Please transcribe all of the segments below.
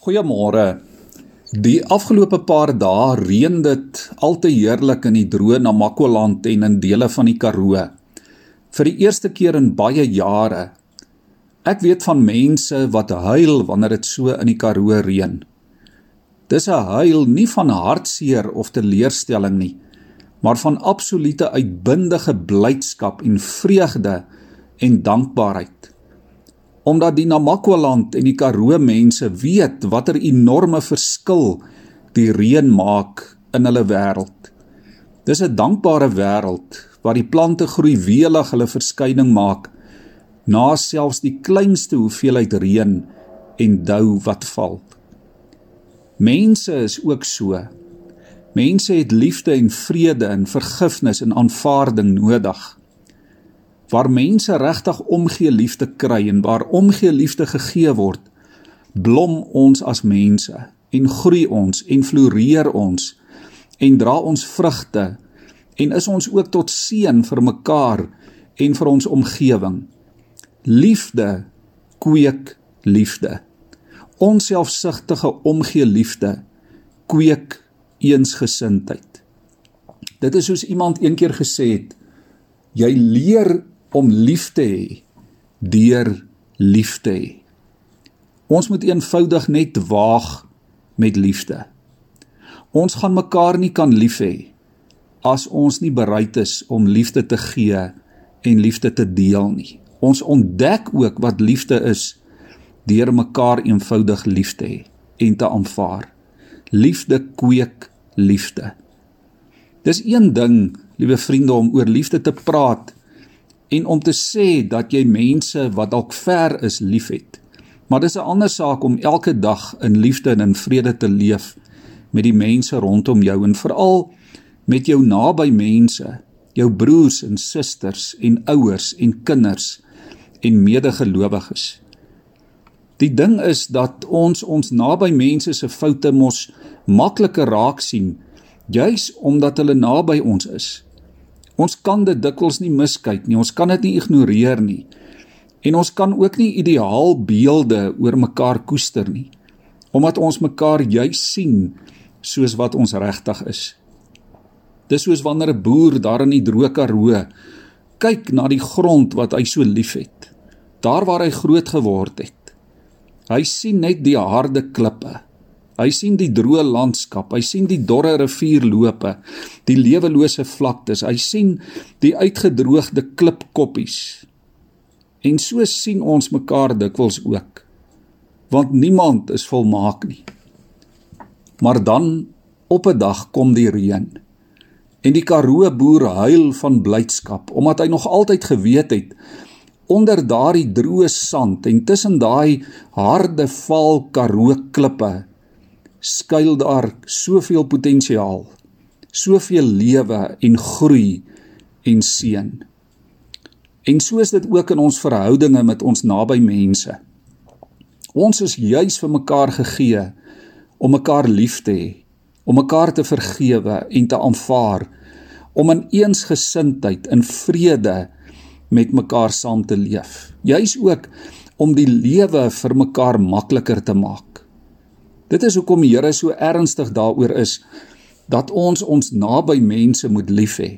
Goeiemôre. Die afgelope paar dae reën dit al te heerlik in die droë Namakwa-land en in dele van die Karoo. Vir die eerste keer in baie jare. Ek weet van mense wat huil wanneer dit so in die Karoo reën. Dis 'n huil nie van hartseer of teleurstelling nie, maar van absolute uitbundige blydskap en vreugde en dankbaarheid omdat die Namakwa-land en die Karoo mense weet watter enorme verskil die reën maak in hulle wêreld. Dis 'n dankbare wêreld waar die plante groei welig hulle verskyning maak na selfs die kleinste hoeveelheid reën en dou wat val. Mense is ook so. Mense het liefde en vrede en vergifnis en aanvaarding nodig waar mense regtig omgee liefde kry en waar omgee liefde gegee word, blom ons as mense en groei ons en floreer ons en dra ons vrugte en is ons ook tot seën vir mekaar en vir ons omgewing. Liefde kweek liefde. Onselfsugtige omgee liefde kweek eensgesindheid. Dit is soos iemand eendag gesê het, jy leer om lief te hê deur lief te hê. Ons moet eenvoudig net waag met liefde. Ons gaan mekaar nie kan lief hê as ons nie bereid is om liefde te gee en liefde te deel nie. Ons ontdek ook wat liefde is deur mekaar eenvoudig lief te hê en te aanvaar. Liefde kweek liefde. Dis een ding, liewe vriende, om oor liefde te praat en om te sê dat jy mense wat dalk ver is liefhet. Maar dis 'n ander saak om elke dag in liefde en in vrede te leef met die mense rondom jou en veral met jou naby mense, jou broers en susters en ouers en kinders en medegelowiges. Die ding is dat ons ons naby mense se foute mos makliker raak sien juis omdat hulle naby ons is. Ons kan dit dikwels nie miskyk nie. Ons kan dit nie ignoreer nie. En ons kan ook nie ideaal beelde oor mekaar koester nie. Omdat ons mekaar juis sien soos wat ons regtig is. Dis soos wanneer 'n boer daar in die droë Karoo kyk na die grond wat hy so liefhet. Daar waar hy groot geword het. Hy sien net die harde klippe Hy sien die droë landskap, hy sien die dorre rivierloope, die lewelose vlaktes, hy sien die uitgedroogde klipkoppies. En so sien ons mekaar dikwels ook. Want niemand is volmaak nie. Maar dan op 'n dag kom die reën. En die Karoo boer huil van blydskap omdat hy nog altyd geweet het onder daardie droë sand en tussen daai harde vaal Karoo klippe skuil daar soveel potensiaal, soveel lewe en groei en seën. En so is dit ook in ons verhoudinge met ons naby mense. Ons is juis vir mekaar gegee om mekaar lief te hê, om mekaar te vergewe en te aanvaar, om in eensgesindheid in vrede met mekaar saam te leef. Juis ook om die lewe vir mekaar makliker te maak. Dit is hoekom die Here so ernstig daaroor is dat ons ons naby mense moet lief hê.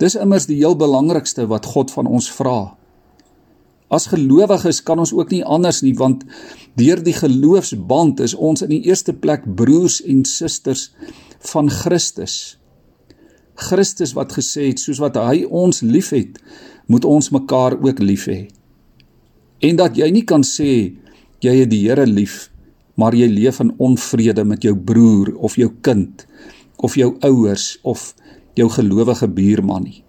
Dis immers die heel belangrikste wat God van ons vra. As gelowiges kan ons ook nie anders nie want deur die geloofsband is ons in die eerste plek broers en susters van Christus. Christus wat gesê het soos wat hy ons liefhet, moet ons mekaar ook lief hê. En dat jy nie kan sê jy het die Here lief maar jy leef in onvrede met jou broer of jou kind of jou ouers of jou gelowige buurman nie.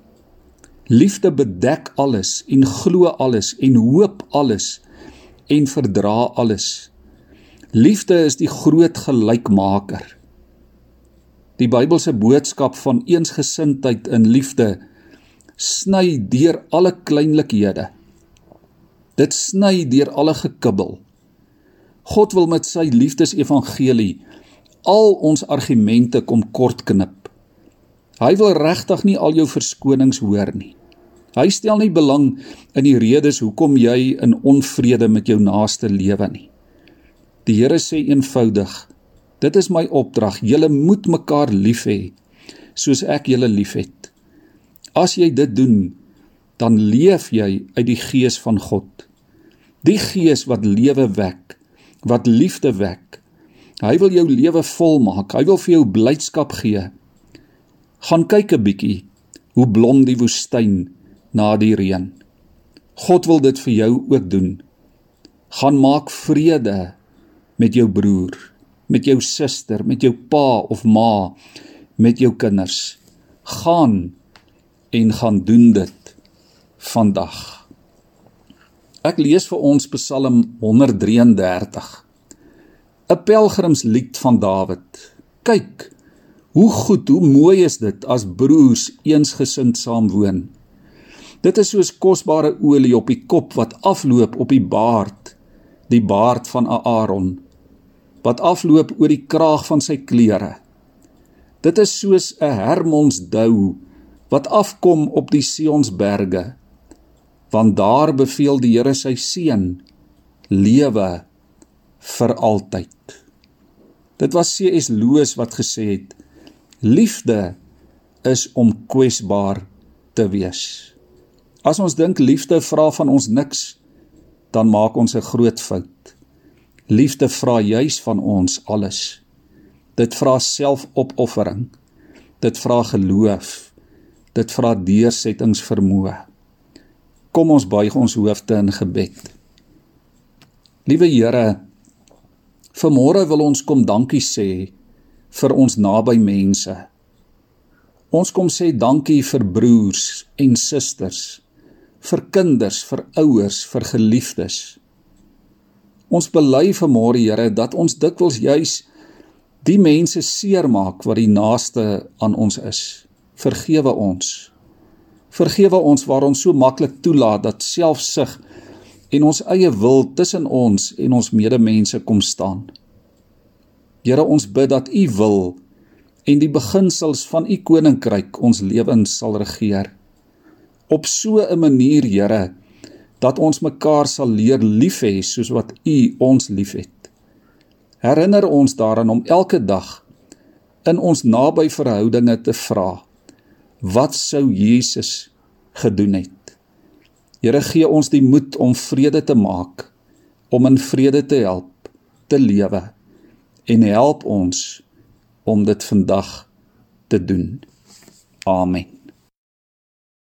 Liefde bedek alles en glo alles en hoop alles en verdra alles. Liefde is die groot gelykmaker. Die Bybelse boodskap van eensgesindheid in liefde sny deur alle kleinlikhede. Dit sny deur alle gekibbel. God wil met sy liefdesevangelie al ons argumente kom kortknip. Hy wil regtig nie al jou verskonings hoor nie. Hy stel nie belang in die redes hoekom jy in onvrede met jou naaste lewe nie. Die Here sê eenvoudig: Dit is my opdrag. Julle moet mekaar lief hê soos ek julle liefhet. As jy dit doen, dan leef jy uit die gees van God. Die gees wat lewe wek, wat liefde wek. Hy wil jou lewe volmaak. Hy wil vir jou blydskap gee. Gaan kyk 'n bietjie hoe blom die woestyn na die reën. God wil dit vir jou ook doen. Gaan maak vrede met jou broer, met jou suster, met jou pa of ma, met jou kinders. Gaan en gaan doen dit vandag. Ek lees vir ons Psalm 133. 'n Pelgrimslied van Dawid. Kyk, hoe goed, hoe mooi is dit as broers eensgesind saam woon. Dit is soos kosbare olie op die kop wat afloop op die baard, die baard van Aaron, wat afloop oor die kraag van sy klere. Dit is soos 'n Hermonsdou wat afkom op die Sionsberge want daar beveel die Here sy seun lewe vir altyd. Dit was C.S. Lewis wat gesê het: Liefde is om kwesbaar te wees. As ons dink liefde vra van ons niks, dan maak ons 'n groot fout. Liefde vra juis van ons alles. Dit vra selfopoffering. Dit vra geloof. Dit vra deursettingsvermoë. Kom ons buig ons hoofde in gebed. Liewe Here, vanmôre wil ons kom dankie sê vir ons naby mense. Ons kom sê dankie vir broers en susters, vir kinders, vir ouers, vir geliefdes. Ons bely vanmôre Here dat ons dikwels juis die mense seermaak wat die naaste aan ons is. Vergewe ons. Vergewe ons waar ons so maklik toelaat dat selfsug en ons eie wil tussen ons en ons medemense kom staan. Here, ons bid dat U wil en die beginsels van U koninkryk ons lewens sal regeer. Op so 'n manier, Here, dat ons mekaar sal leer lief hê soos wat U ons liefhet. Herinner ons daaraan om elke dag in ons naby verhoudinge te vra wat sou Jesus gedoen het. Here gee ons die moed om vrede te maak, om in vrede te help, te lewe en help ons om dit vandag te doen. Amen.